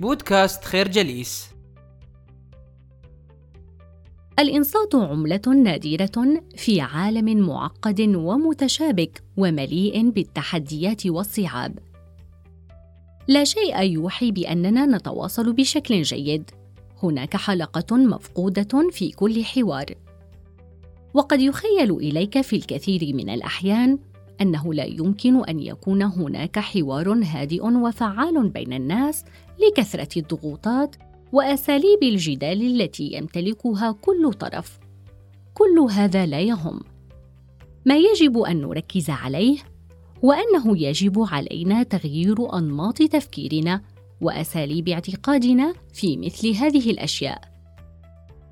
بودكاست خير جليس الإنصات عملة نادرة في عالم معقد ومتشابك ومليء بالتحديات والصعاب. لا شيء يوحي بأننا نتواصل بشكل جيد. هناك حلقة مفقودة في كل حوار. وقد يخيل إليك في الكثير من الأحيان أنه لا يمكن أن يكون هناك حوار هادئ وفعال بين الناس لكثرة الضغوطات وأساليب الجدال التي يمتلكها كل طرف. كل هذا لا يهم. ما يجب أن نركز عليه هو أنه يجب علينا تغيير أنماط تفكيرنا وأساليب اعتقادنا في مثل هذه الأشياء.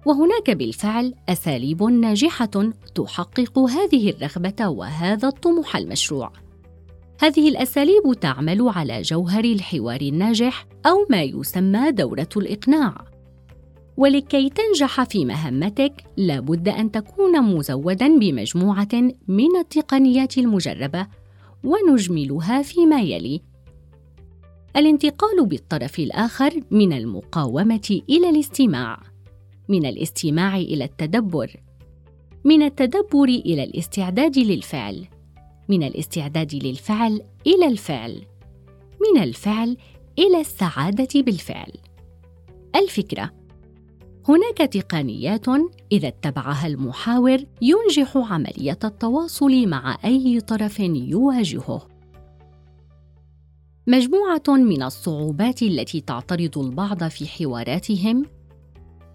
وهناك بالفعل أساليب ناجحة تحقق هذه الرغبة وهذا الطموح المشروع. هذه الأساليب تعمل على جوهر الحوار الناجح أو ما يسمى دورة الإقناع. ولكي تنجح في مهمتك لابد أن تكون مزودا بمجموعة من التقنيات المجربة ونجملها فيما يلي. الانتقال بالطرف الآخر من المقاومة إلى الاستماع. من الاستماع إلى التدبر. من التدبر إلى الاستعداد للفعل. من الاستعداد للفعل إلى الفعل من الفعل إلى السعادة بالفعل. الفكرة هناك تقنيات إذا اتبعها المحاور ينجح عملية التواصل مع أي طرف يواجهه. مجموعة من الصعوبات التي تعترض البعض في حواراتهم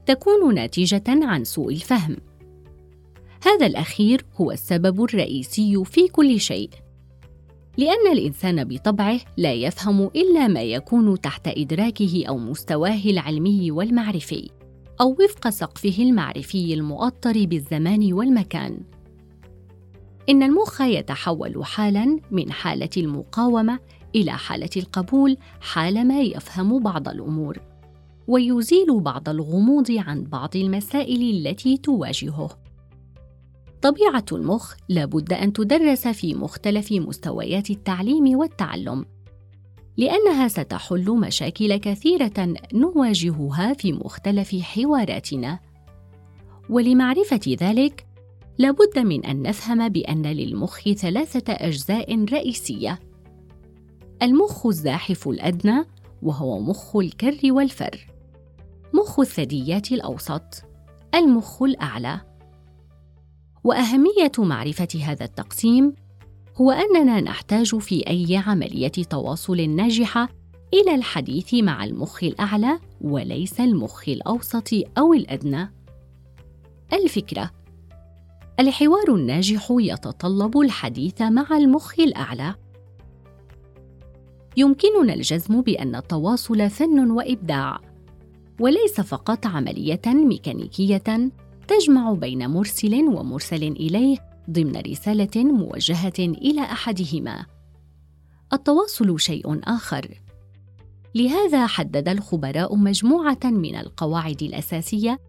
تكون ناتجة عن سوء الفهم. هذا الأخير هو السبب الرئيسي في كل شيء. لأن الإنسان بطبعه لا يفهم إلا ما يكون تحت إدراكه أو مستواه العلمي والمعرفي أو وفق سقفه المعرفي المؤطر بالزمان والمكان. إن المخ يتحول حالا من حالة المقاومة إلى حالة القبول حالما يفهم بعض الأمور ويزيل بعض الغموض عن بعض المسائل التي تواجهه. طبيعة المخ لابد أن تدرس في مختلف مستويات التعليم والتعلم لأنها ستحل مشاكل كثيرة نواجهها في مختلف حواراتنا. ولمعرفة ذلك لابد من أن نفهم بأن للمخ ثلاثة أجزاء رئيسية. المخ الزاحف الأدنى وهو مخ الكر والفر. مخ الثدييات الأوسط. المخ الأعلى. وأهمية معرفة هذا التقسيم هو أننا نحتاج في أي عملية تواصل ناجحة إلى الحديث مع المخ الأعلى وليس المخ الأوسط أو الأدنى. الفكرة الحوار الناجح يتطلب الحديث مع المخ الأعلى. يمكننا الجزم بأن التواصل فن وإبداع وليس فقط عملية ميكانيكية. تجمع بين مرسل ومرسل إليه ضمن رسالة موجهة إلى أحدهما. التواصل شيء آخر. لهذا حدد الخبراء مجموعة من القواعد الأساسية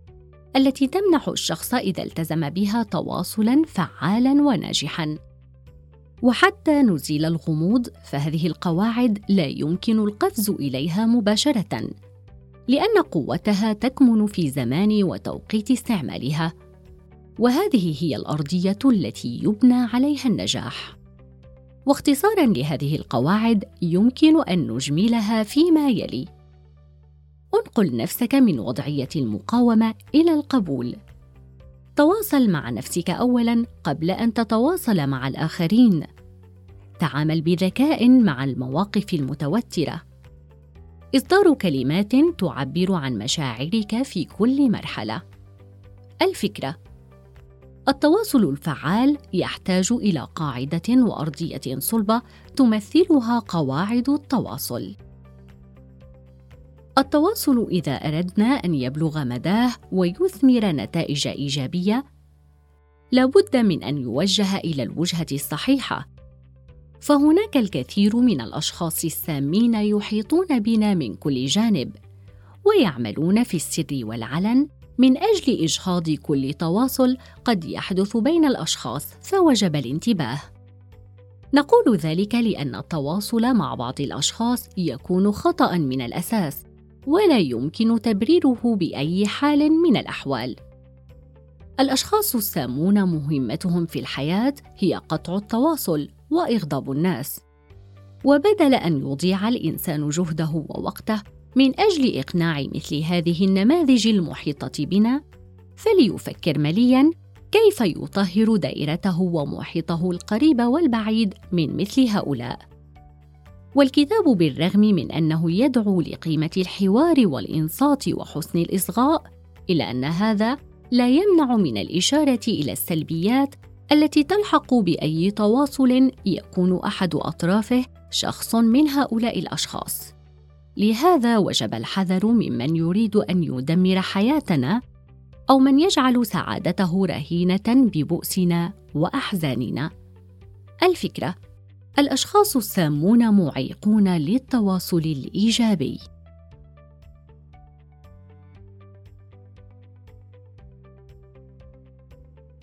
التي تمنح الشخص إذا التزم بها تواصلا فعالا وناجحا. وحتى نزيل الغموض فهذه القواعد لا يمكن القفز إليها مباشرة. لأن قوتها تكمن في زمان وتوقيت استعمالها. وهذه هي الأرضية التي يبنى عليها النجاح. واختصارا لهذه القواعد يمكن أن نجملها فيما يلي. انقل نفسك من وضعية المقاومة إلى القبول. تواصل مع نفسك اولا قبل أن تتواصل مع الآخرين. تعامل بذكاء مع المواقف المتوترة. إصدار كلمات تعبر عن مشاعرك في كل مرحلة. الفكرة: التواصل الفعال يحتاج إلى قاعدة وأرضية صلبة تمثلها قواعد التواصل. التواصل إذا أردنا أن يبلغ مداه ويثمر نتائج إيجابية، لابد من أن يوجه إلى الوجهة الصحيحة فهناك الكثير من الأشخاص السامين يحيطون بنا من كل جانب ويعملون في السر والعلن من أجل إجهاض كل تواصل قد يحدث بين الأشخاص فوجب الانتباه. نقول ذلك لأن التواصل مع بعض الأشخاص يكون خطأ من الأساس ولا يمكن تبريره بأي حال من الأحوال. الأشخاص السامون مهمتهم في الحياة هي قطع التواصل وإغضاب الناس. وبدل أن يضيع الإنسان جهده ووقته من أجل إقناع مثل هذه النماذج المحيطة بنا فليفكر مليا كيف يطهر دائرته ومحيطه القريب والبعيد من مثل هؤلاء. والكتاب بالرغم من أنه يدعو لقيمة الحوار والإنصات وحسن الإصغاء الا أن هذا لا يمنع من الإشارة إلى السلبيات التي تلحق بأي تواصل يكون أحد أطرافه شخص من هؤلاء الأشخاص. لهذا وجب الحذر ممن يريد أن يدمر حياتنا أو من يجعل سعادته رهينة ببؤسنا وأحزاننا. الفكرة الأشخاص السامون معيقون للتواصل الإيجابي.